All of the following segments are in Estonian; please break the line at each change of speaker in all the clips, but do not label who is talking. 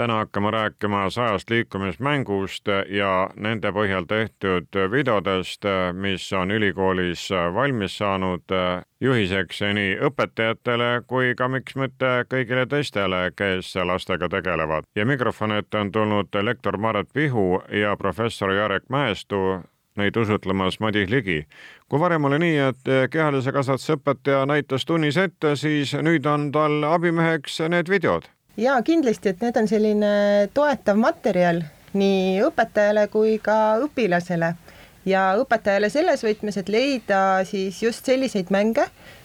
täna hakkame rääkima sajast liikumismängust ja nende põhjal tehtud videodest, mis on ülikoolis valmis saanud juhiseks nii õpetajatele kui ka miks mitte kõigile teistele, kes lastega tegelevad. ja mikrofoni ette on tulnud lektor Maret Pihu ja professor Jarek Mäestu neid usutlemas Madis Ligi. kui varem oli nii, et kehalise kasvatuse õpetaja näitas tunnis ette, siis nüüd on tal abimeheks need videod
jaa, kindlasti, et need on selline toetav materjal nii õpetajale kui ka õpilasele. Ja õpetajale selles võtmes, et leida siis just selliseid mänge,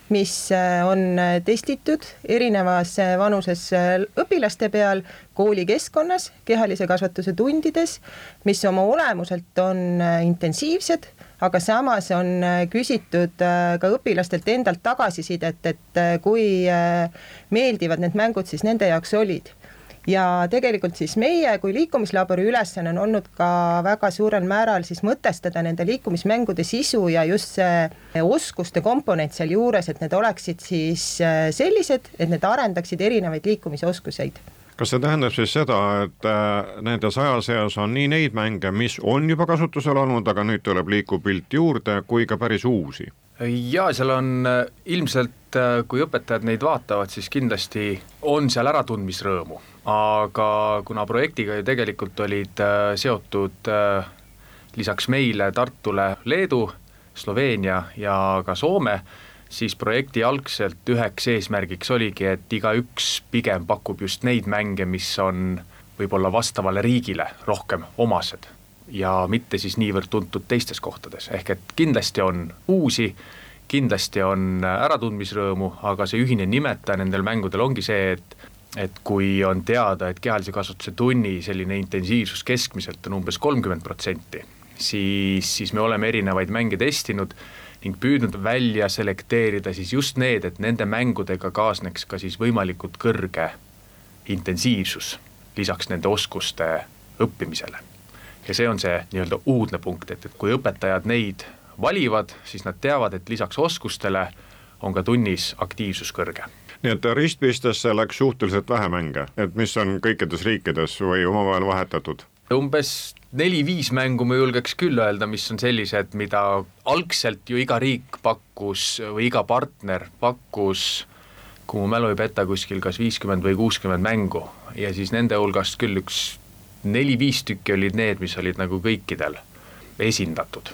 mis äh, on testitud erinevas äh, vanuses äh, õpilaste peal koolikeskkonnas, kehalise kasvatuse tundides, mis oma olemuselt on intensiivsed aga samas on äh, küsitud äh, ka õpilastelt endalt tagasisidet, et äh, kui meeldivad need mängud siis nende jaoks olid. Ja tegelikult siis meie kui liikumislabori ülesanne on olnud ka väga suurel määral siis mõtestada nende liikumismängude sisu ja just see oskuste komponent sealjuures, et need oleksid siis sellised, et need arendaksid erinevaid liikumisoskuseid
kas see tähendab siis seda, et äh, nende saja seas on nii neid mänge, mis on juba kasutusel olnud, aga nüüd tuleb liikuv pilt juurde, kui ka päris uusi?
jaa, seal on äh, ilmselt, äh, kui õpetajad neid vaatavad, siis kindlasti on seal äratundmisrõõmu, aga kuna projektiga ju tegelikult olid seotud lisaks meile, Tartule, Leedu, Sloveenia ja ka Soome, siis projekti algselt üheks eesmärgiks oligi, et igaüks pigem pakub just neid mänge, mis on võib-olla vastavale riigile rohkem omased ja mitte siis niivõrd tuntud teistes kohtades, ehk et kindlasti on uusi, kindlasti on äratundmisrõõmu, aga see ühine nimetaja nendel mängudel ongi see, et et kui on teada, et kehalise kasvatuse tunni selline intensiivsus keskmiselt on umbes kolmkümmend protsenti, siis, siis me oleme erinevaid mänge testinud ning püüdnud välja selekteerida siis just need, et nende mängudega kaasneks ka siis võimalikult kõrge intensiivsus lisaks nende oskuste õppimisele. ja see on see nii-öelda uudne punkt, et, et kui õpetajad neid valivad, siis nad teavad, et lisaks oskustele on ka tunnis aktiivsus kõrge
nii et ristpistesse läks suhteliselt vähe mänge, et mis on kõikides riikides või omavahel vahetatud?
umbes neli-viis mängu ma julgeks küll öelda, mis on sellised, mida algselt ju iga riik pakkus või iga partner pakkus, kui mu mälu ei peta, kuskil kas viiskümmend või kuuskümmend mängu ja siis nende hulgast küll üks neli-viis tükki olid need, mis olid nagu kõikidel esindatud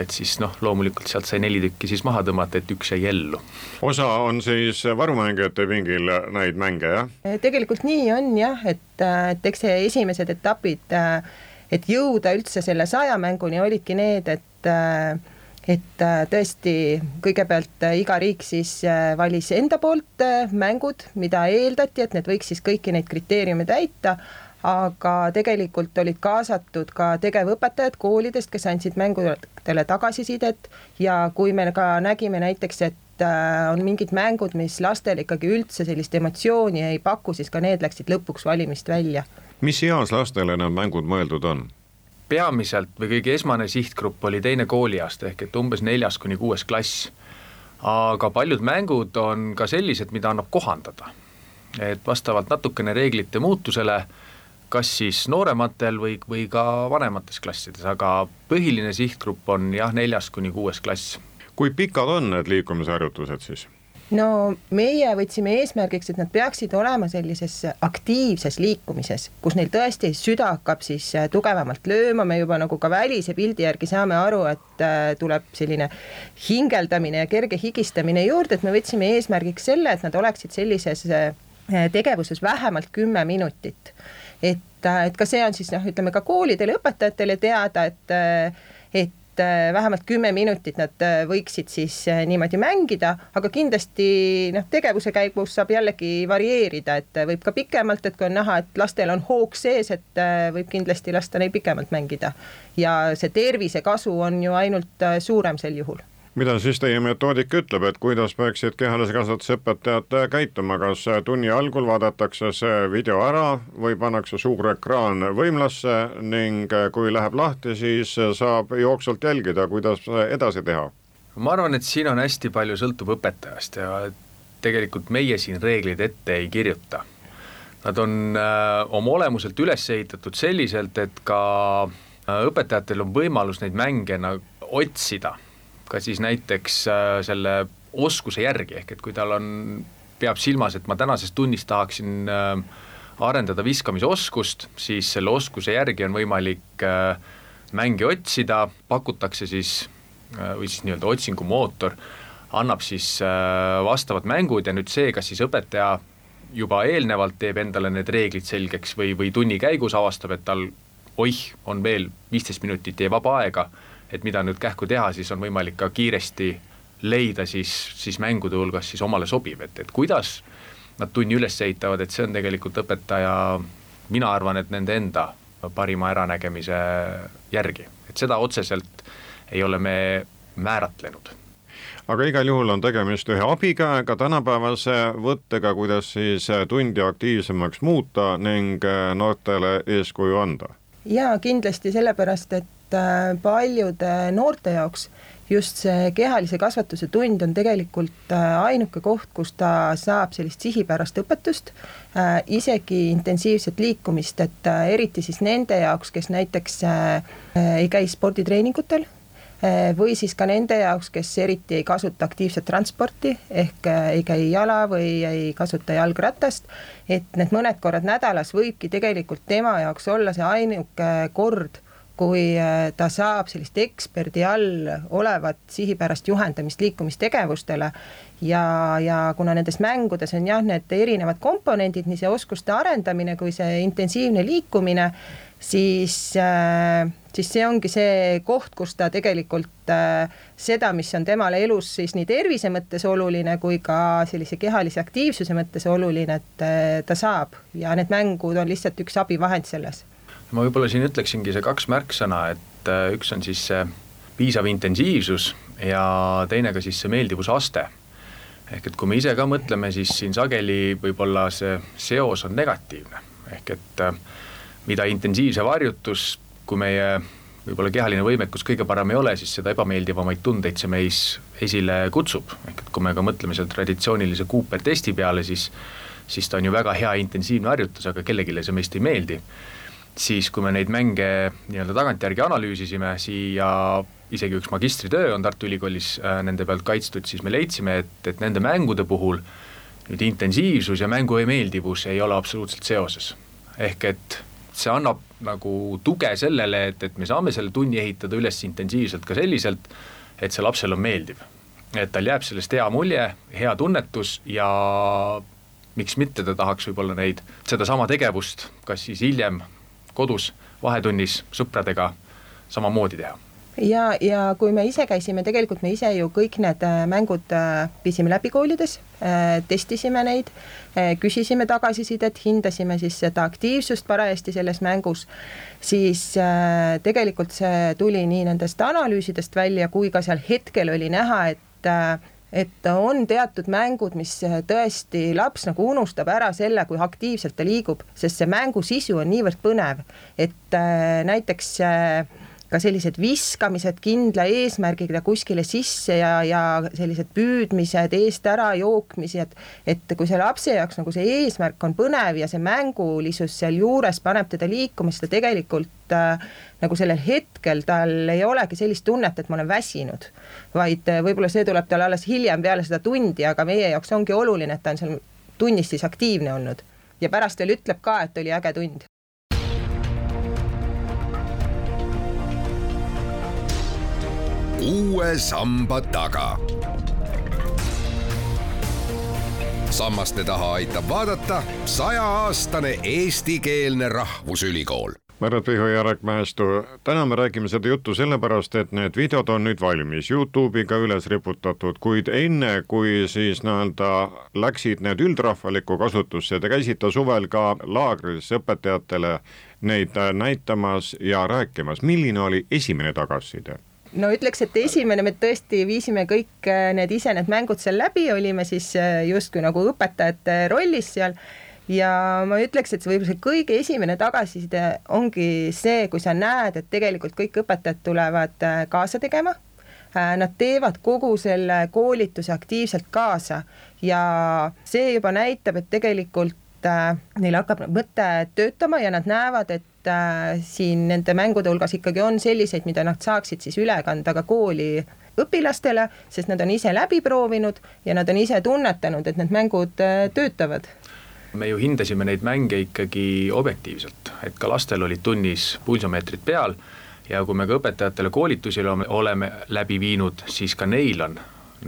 et siis noh, loomulikult sealt sai neli tükki siis maha tõmmata, et üks jäi ellu.
osa on siis varumängijate pingil neid mänge, jah?
tegelikult nii on jah, et, et eks see esimesed etapid äh, et jõuda üldse selle saja mänguni olidki need, et et tõesti kõigepealt iga riik siis valis enda poolt mängud, mida eeldati, et need võiks siis kõiki neid kriteeriume täita, aga tegelikult olid kaasatud ka tegevõpetajad koolidest, kes andsid mängudele tagasisidet ja kui me ka nägime näiteks, et on mingid mängud, mis lastele ikkagi üldse sellist emotsiooni ei paku, siis ka need läksid lõpuks valimist välja
mis eas lastele need mängud mõeldud on?
peamiselt või kõige esmane sihtgrupp oli teine kooliaasta ehk et umbes neljas kuni kuues klass. aga paljud mängud on ka sellised, mida annab kohandada. et vastavalt natukene reeglite muutusele, kas siis noorematel või, või ka vanemates klassides, aga põhiline sihtgrupp on jah, neljas kuni kuues klass.
kui pikad on need liikumisharjutused siis?
No meie võtsime eesmärgiks, et nad peaksid olema sellises aktiivses liikumises, kus neil tõesti süda hakkab siis äh, tugevamalt lööma, me juba nagu ka välise pildi järgi saame aru, et äh, tuleb selline hingeldamine ja kerge higistamine juurde, et me võtsime eesmärgiks selle, et nad oleksid sellises äh, tegevuses vähemalt kümme minutit. et, et ka see on siis noh, ütleme ka koolidele, õpetajatele teada, et et äh, vähemalt kümme minutit nad äh, võiksid siis äh, niimoodi mängida, aga kindlasti noh, tegevuse käigus saab jällegi varieerida, et võib ka pikemalt, et kui on näha, et lastel on hoog sees, et võib kindlasti lasta neil pikemalt mängida. ja see tervisekasu on ju ainult suurem sel juhul
mida siis teie metoodika ütleb, et kuidas peaksid kehalise kasvatuse õpetajad käituma, kas tunni algul vaadatakse see video ära või pannakse suur ekraan võimlasse ning kui läheb lahti, siis saab jooksvalt jälgida, kuidas edasi teha?
ma arvan, et siin on hästi palju sõltub õpetajast ja tegelikult meie siin reegleid ette ei kirjuta. Nad on äh, oma olemuselt üles ehitatud selliselt, et ka äh, õpetajatel on võimalus neid mänge nagu otsida ka siis näiteks äh, selle oskuse järgi, ehk et kui tal on, peab silmas, et ma tänases tunnis tahaksin äh, arendada viskamisoskust, siis selle oskuse järgi on võimalik äh, mänge otsida, pakutakse siis või siis nii-öelda otsingumootor annab siis vastavad mängud ja nüüd see, kas siis õpetaja juba eelnevalt teeb endale need reeglid selgeks või, või tunni käigus avastab, et tal oih, on veel viisteist minutit jäi vaba aega et mida nüüd kähku teha, siis on võimalik ka kiiresti leida siis, siis mängude hulgas siis omale sobiv, et, et kuidas nad tunni üles ehitavad, et see on tegelikult õpetaja, mina arvan, et nende enda parima äranägemise järgi, et seda otseselt ei ole me määratlenud
aga igal juhul on tegemist ühe abikäega, tänapäevase võttega, kuidas siis tundi aktiivsemaks muuta ning noortele eeskuju anda.
jaa, kindlasti sellepärast, et et äh, paljude noorte jaoks just see kehalise kasvatuse tund on tegelikult äh, ainuke koht, kus ta saab sellist sihipärast õpetust, äh, isegi intensiivset liikumist, et eriti siis nende jaoks, kes näiteks ei käi sporditreeningutel või siis ka nende jaoks, kes eriti ei kasuta aktiivset transporti ehk ei käi jala või ei kasuta jalgratast, et need mõned korrad nädalas võibki tegelikult tema jaoks olla see ainuke kord kui äh, ta saab sellist eksperdi all olevat sihipärast juhendamist liikumistegevustele ja, ja kuna nendes mängudes on jah, need erinevad komponendid, nii see oskuste arendamine kui see intensiivne liikumine, siis äh, siis see ongi see koht, kus ta tegelikult äh, seda, mis on temale elus siis nii tervise mõttes oluline kui ka sellise kehalise aktiivsuse mõttes oluline, et ta saab. Ja need mängud on lihtsalt üks abivahend selles
ma võib-olla siin ütleksingi see kaks märksõna, et äh, üks on siis see piisav intensiivsus ja teine ka siis see meeldivusaste. ehk et kui me ise ka mõtleme, siis siin sageli võib-olla see seos on negatiivne, ehk et äh, mida intensiivsem harjutus, kui meie võib-olla kehaline võimekus kõige parem ei ole, siis seda ebameeldivamaid tundeid see meis esile kutsub, ehk et kui me ka mõtleme seal traditsioonilise Cooper testi peale, siis siis ta on ju väga hea intensiivne harjutus, aga kellelegi see meist ei meeldi siis kui me neid mänge nii-öelda tagantjärgi analüüsisime, siia isegi üks magistritöö on Tartu Ülikoolis äh, nende pealt kaitstud, siis me leidsime, et, et nende mängude puhul nüüd intensiivsus ja mängu meeldivus ei ole absoluutselt seoses. ehk et see annab nagu tuge sellele, et, et me saame selle tunni ehitada üles intensiivselt ka selliselt, et see lapsel on meeldiv. et tal jääb sellest hea mulje, hea tunnetus ja miks mitte ta tahaks võib-olla neid, sedasama tegevust kas siis hiljem kodus vahetunnis sõpradega samamoodi teha.
Ja, ja kui me ise käisime, tegelikult me ise ju kõik need äh, mängud äh, viisime läbi koolides, äh, testisime neid, küsisime tagasisidet, hindasime siis seda aktiivsust parajasti selles mängus, siis tegelikult see tuli nii nendest analüüsidest välja, kui ka seal hetkel oli näha, et et on teatud mängud, mis tõesti laps nagu unustab ära selle, kui aktiivselt ta liigub, sest see mängu sisu on niivõrd põnev, et äh, näiteks äh, ka sellised viskamised kindla eesmärgiga kuskile sisse ja, ja sellised püüdmised, eest ära jookmised, et kui see lapse jaoks nagu see eesmärk on põnev ja see mängulisus sealjuures paneb teda liikuma, siis ta tegelikult äh, nagu sellel hetkel tal ei olegi sellist tunnet, et ma olen väsinud, vaid äh, võib-olla see tuleb tal alles hiljem peale seda tundi, aga meie jaoks ongi oluline, et ta on seal tunnis siis aktiivne olnud. Ja pärast veel ütleb ka, et oli äge tund
uue samba taga. sammaste taha aitab vaadata sajaaastane eestikeelne rahvusülikool
Märt Vihhu ja Jarek Mäestu, täna me räägime seda juttu sellepärast, et need videod on nüüd valmis, Youtube'iga üles riputatud, kuid enne, kui siis nii-öelda läksid need üldrahvalikku kasutusse, te käisite suvel ka laagris õpetajatele neid näitamas ja rääkimas, milline oli esimene tagasiside?
No ütleks, et esimene me tõesti viisime kõik need ise need mängud seal läbi, olime siis justkui nagu õpetajate rollis seal ja ma ütleks, et see võib-olla see kõige esimene tagasiside ongi see, kui sa näed, et tegelikult kõik õpetajad tulevad äh, kaasa tegema. Äh, nad teevad kogu selle koolituse aktiivselt kaasa ja see juba näitab, et tegelikult äh, neil hakkab mõte töötama ja nad näevad, et siin nende mängude hulgas ikkagi on selliseid, mida nad saaksid siis üle kanda ka kooli õpilastele, sest nad on ise läbi proovinud ja nad on ise tunnetanud, et need mängud töötavad.
Me ju hindasime neid mänge ikkagi objektiivselt, et ka lastel olid tunnis pulsiomeetrid peal ja kui me ka õpetajatele koolitusi oleme, läbi viinud, siis ka neil on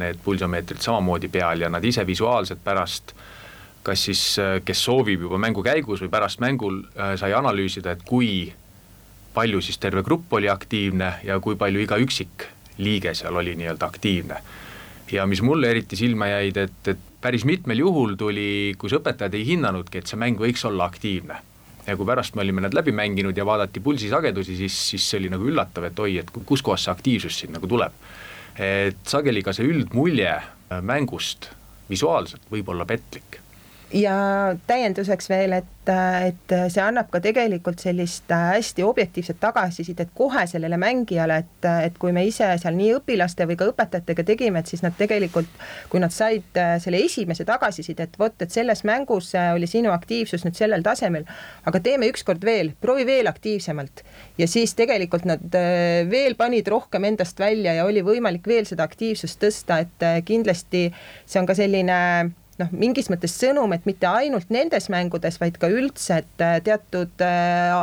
need pulsiomeetrid samamoodi peal ja nad ise visuaalselt pärast kas siis, kes soovib juba mängu käigus või pärast mängul äh, sai analüüsida, et kui palju siis terve grupp oli aktiivne ja kui palju iga üksik liige seal oli nii-öelda aktiivne. ja mis mulle eriti silma jäid, et, et päris mitmel juhul tuli, kus õpetajad ei hinnanudki, et see mäng võiks olla aktiivne. ja kui pärast me olime nad läbi mänginud ja vaadati pulsisagedusi, siis, siis see oli nagu üllatav, et oi, et kuskohast see aktiivsus siin nagu tuleb. et sageli ka see üldmulje mängust visuaalselt võib olla petlik
ja täienduseks veel, et, et see annab ka tegelikult sellist hästi objektiivset tagasisidet kohe sellele mängijale, et, et kui me ise seal nii õpilaste või ka õpetajatega tegime, et siis nad tegelikult, kui nad said selle esimese tagasiside, et vot, et selles mängus oli sinu aktiivsus nüüd sellel tasemel, aga teeme ükskord veel, proovi veel aktiivsemalt. ja siis tegelikult nad veel panid rohkem endast välja ja oli võimalik veel seda aktiivsust tõsta, et kindlasti see on ka selline noh, mingis mõttes sõnum, et mitte ainult nendes mängudes, vaid ka üldse, et äh, teatud äh,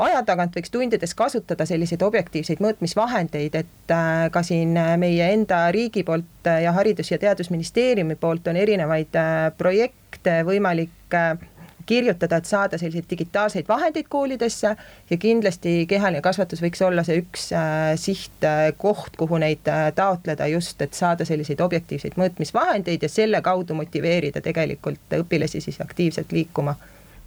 aja tagant võiks tundides kasutada selliseid objektiivseid mõõtmisvahendeid, et äh, ka siin meie enda riigi poolt ja Haridus- ja Teadusministeeriumi poolt on erinevaid projekte võimalik kirjutada, et saada selliseid digitaalseid vahendeid koolidesse ja kindlasti kehaline kasvatus võiks olla see üks äh, sihtkoht, kuhu neid äh, taotleda just, et saada selliseid objektiivseid mõõtmisvahendeid ja selle kaudu motiveerida tegelikult õpilasi siis aktiivselt liikuma.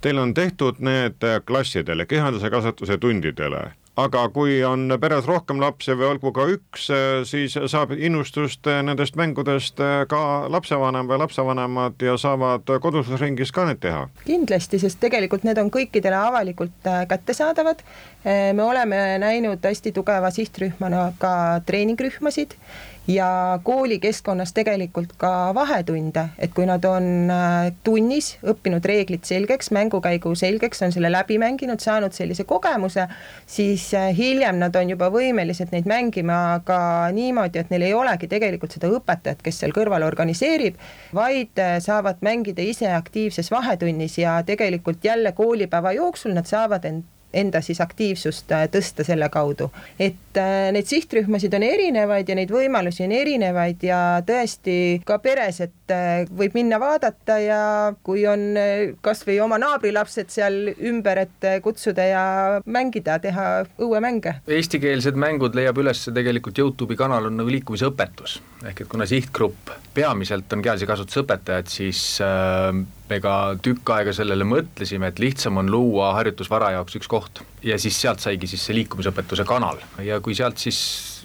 Teil on tehtud need klassidele, kehalise kasvatuse tundidele aga kui on peres rohkem lapsi või olgu ka üks, siis saab innustust nendest mängudest ka lapsevanem või lapsevanemad ja saavad koduses ringis ka need teha.
kindlasti, sest tegelikult need on kõikidele avalikult äh, kättesaadavad. Äh, me oleme näinud hästi tugeva sihtrühmana ka treeningrühmasid ja koolikeskkonnas tegelikult ka vahetunde, et kui nad on äh, tunnis õppinud reeglid selgeks, mängukäigu selgeks, on selle läbi mänginud, saanud sellise kogemuse, siis äh, hiljem nad on juba võimelised neid mängima ka niimoodi, et neil ei olegi tegelikult seda õpetajat, kes seal kõrval organiseerib, vaid äh, saavad mängida ise aktiivses vahetunnis ja tegelikult jälle koolipäeva jooksul nad saavad end enda siis aktiivsust äh, tõsta selle kaudu. et äh, neid sihtrühmasid on erinevaid ja neid võimalusi on erinevaid ja tõesti ka peres, et äh, võib minna vaadata ja kui on kasvõi oma naabrilapsed seal ümber, et kutsuda ja mängida, teha õuemänge.
eestikeelsed mängud leiab üles tegelikult Youtube'i kanal on nagu liikumisõpetus ehk et kuna sihtgrupp peamiselt on kehalise kasvatuse õpetajad, siis äh, me ka tükk aega sellele mõtlesime, et lihtsam on luua harjutusvara jaoks üks koht. Ja siis sealt saigi siis see liikumisõpetuse kanal. Ja kui sealt siis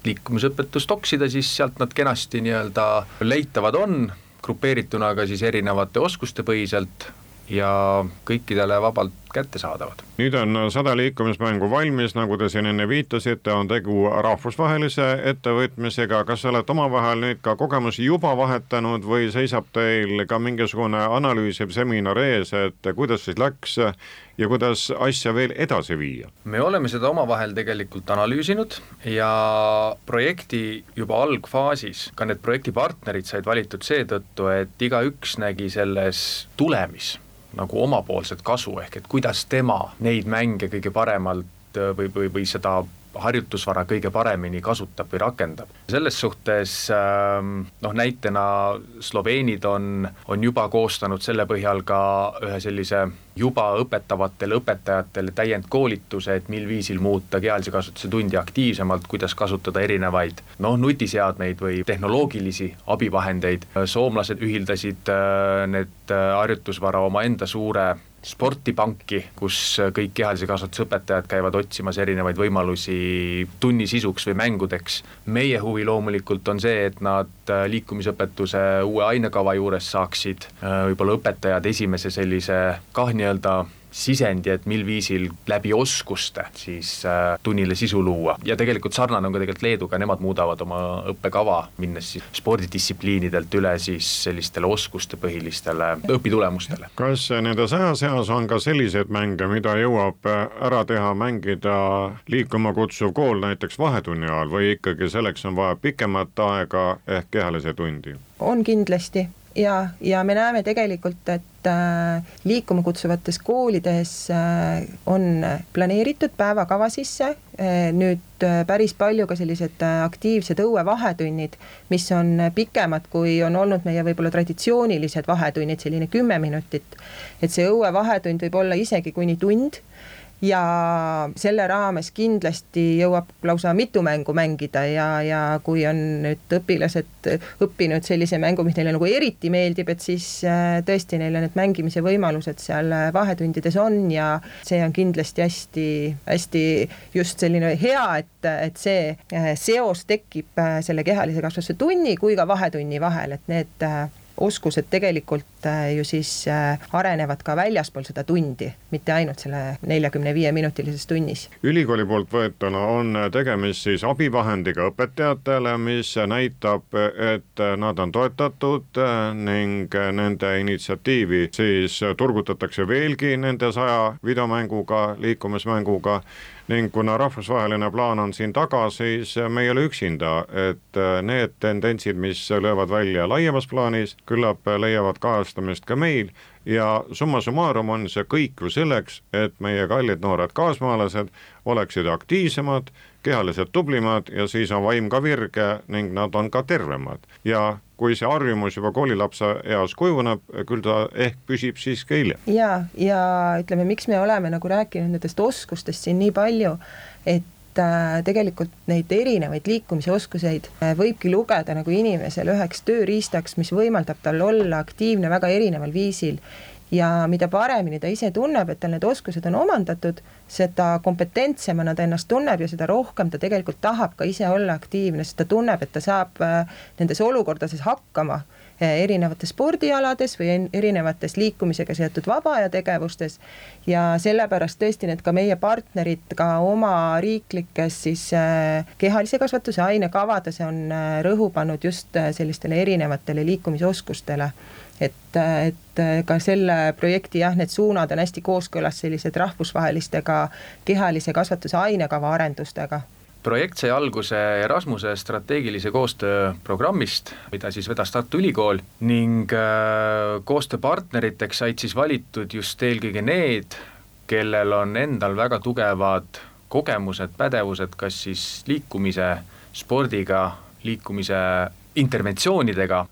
liikumisõpetust oksida, siis sealt nad kenasti nii-öelda leitavad on, grupeerituna ka siis erinevate oskuste põhiselt ja kõikidele vabalt kättesaadavad.
nüüd on sada liikumismängu valmis, nagu te siin enne viitasite, on tegu rahvusvahelise ettevõtmisega, kas olete omavahel nüüd ka kogemusi juba vahetanud või seisab teil ka mingisugune analüüsiv seminar ees, et kuidas siis läks ja kuidas asja veel edasi viia?
me oleme seda omavahel tegelikult analüüsinud ja projekti juba algfaasis ka need projektipartnerid said valitud seetõttu, et igaüks nägi selles tulemis nagu omapoolset kasu, ehk et kuidas tema neid mänge kõige paremalt või, või, või seda harjutusvara kõige paremini kasutab või rakendab. selles suhtes ähm, noh, näitena sloveenid on, on juba koostanud selle põhjal ka ühe sellise juba õpetavatele õpetajatele täiendkoolituse, et mil viisil muuta kehalise kasvatuse tundi aktiivsemalt, kuidas kasutada erinevaid noh, nutiseadmeid või tehnoloogilisi abivahendeid. soomlased ühildasid äh, need äh, harjutusvara omaenda suure sportipanki, kus kõik kehalise kasvatuse õpetajad käivad otsimas erinevaid võimalusi tunni sisuks või mängudeks. meie huvi loomulikult on see, et nad liikumisõpetuse uue ainekava juures saaksid võib-olla õpetajad esimese sellise kah nii-öelda sisendi, et mil viisil läbi oskuste siis äh, tunnile sisu luua ja tegelikult sarnane on ka tegelikult Leeduga, nemad muudavad oma õppekava, minnes siis spordidistsipliinidelt üle siis sellistele oskustepõhilistele õpitulemustele.
kas nende saja seas on ka selliseid mänge, mida jõuab äh, ära teha, mängida liikuma kutsuv kool näiteks vahetunni ajal või ikkagi selleks on vaja pikemat aega ehk kehalise tundi?
on kindlasti ja, ja me näeme tegelikult, et äh, liikuma kutsuvates koolides äh, on planeeritud päevakava sisse äh, nüüd päris palju ka sellised aktiivsed õuevahetunnid, mis on pikemad, kui on olnud meie võib-olla traditsioonilised vahetunnid, selline kümme minutit. et see õuevahetund võib olla isegi kuni tund ja selle raames kindlasti jõuab lausa mitu mängu mängida ja, ja kui on nüüd õpilased õppinud sellise mängu, mis neile nagu eriti meeldib, et siis äh, tõesti neile need mängimise võimalused seal äh, vahetundides on ja see on kindlasti hästi, hästi just selline hea, et, et see äh, seos tekib selle kehalise kasvatuse tunni kui ka vahetunni vahel, et need oskused tegelikult äh, ju siis äh, arenevad ka väljaspool seda tundi, mitte ainult selle neljakümne viie minutilises tunnis.
ülikooli poolt võetuna on tegemist siis abivahendiga õpetajatele, mis näitab, et nad on toetatud ning nende initsiatiivi siis turgutatakse veelgi nende saja videomänguga, liikumismänguga ning kuna rahvusvaheline plaan on siin taga, siis me ei ole üksinda, et need tendentsid, mis löövad välja laiemas plaanis, küllap leiavad kajastamist ka meil. Ja summa summarum on see kõik ju selleks, et meie kallid noored kaasmaalased oleksid aktiivsemad, kehaliselt tublimad ja siis on vaim ka virge ning nad on ka tervemad. Ja kui see harjumus juba koolilapse eas kujuneb, küll ta ehk püsib siis ka hiljem.
ja, ja ütleme, miks me oleme nagu rääkinud nendest oskustest siin nii palju, et äh, tegelikult neid erinevaid liikumise oskuseid äh, võibki lugeda nagu inimesele üheks tööriistaks, mis võimaldab tal olla aktiivne väga erineval viisil ja mida paremini ta ise tunneb, et tal need oskused on omandatud, seda kompetentsemana ta ennast tunneb ja seda rohkem ta tegelikult tahab ka ise olla aktiivne, sest ta tunneb, et ta saab äh, nendes olukordades hakkama äh, erinevates spordialades või erinevates liikumisega seotud vaba aja tegevustes. Ja sellepärast tõesti need ka meie partnerid ka oma riiklikes siis äh, kehalise kasvatuse ainekavades on rõhu pannud just sellistele erinevatele liikumisoskustele et, et ka selle projekti jah, need suunad on hästi kooskõlas sellised rahvusvahelistega kehalise kasvatuse ainekava arendustega.
Projekt sai alguse Erasmuse strateegilise koostöö programmist, mida siis vedas Tartu Ülikool ning äh, koostööpartneriteks said siis valitud just eelkõige need, kellel on endal väga tugevad kogemused, pädevused, kas siis liikumise, spordiga, liikumise interventsioonidega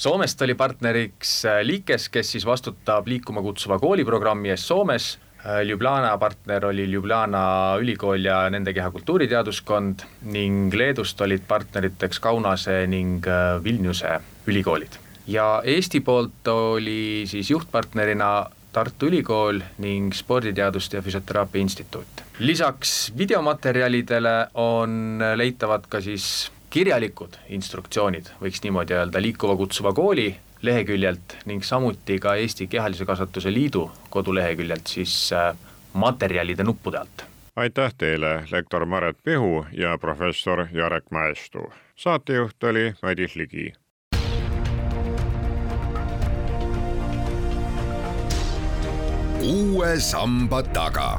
Soomest oli partneriks äh, Liikes, kes siis vastutab liikuma kutsuva kooli programmi eest Soomes, äh, Ljubljana partner oli Ljubljana ülikool ja nende kehakultuuriteaduskond ning Leedust olid partneriteks Kaunase ning äh, Vilniuse ülikoolid. ja Eesti poolt oli siis juhtpartnerina Tartu Ülikool ning Sporditeaduste ja Füsioteraapia Instituut. lisaks videomaterjalidele on leitavad ka siis kirjalikud instruktsioonid, võiks niimoodi öelda, liikuva kutsuva kooli leheküljelt ning samuti ka Eesti Kehalise Kasvatuse Liidu koduleheküljelt siis äh, materjalide nuppude alt.
aitäh teile, lektor Maret Pihu ja professor Jarek Mäestu. saatejuht oli Madis Ligi.
uue samba taga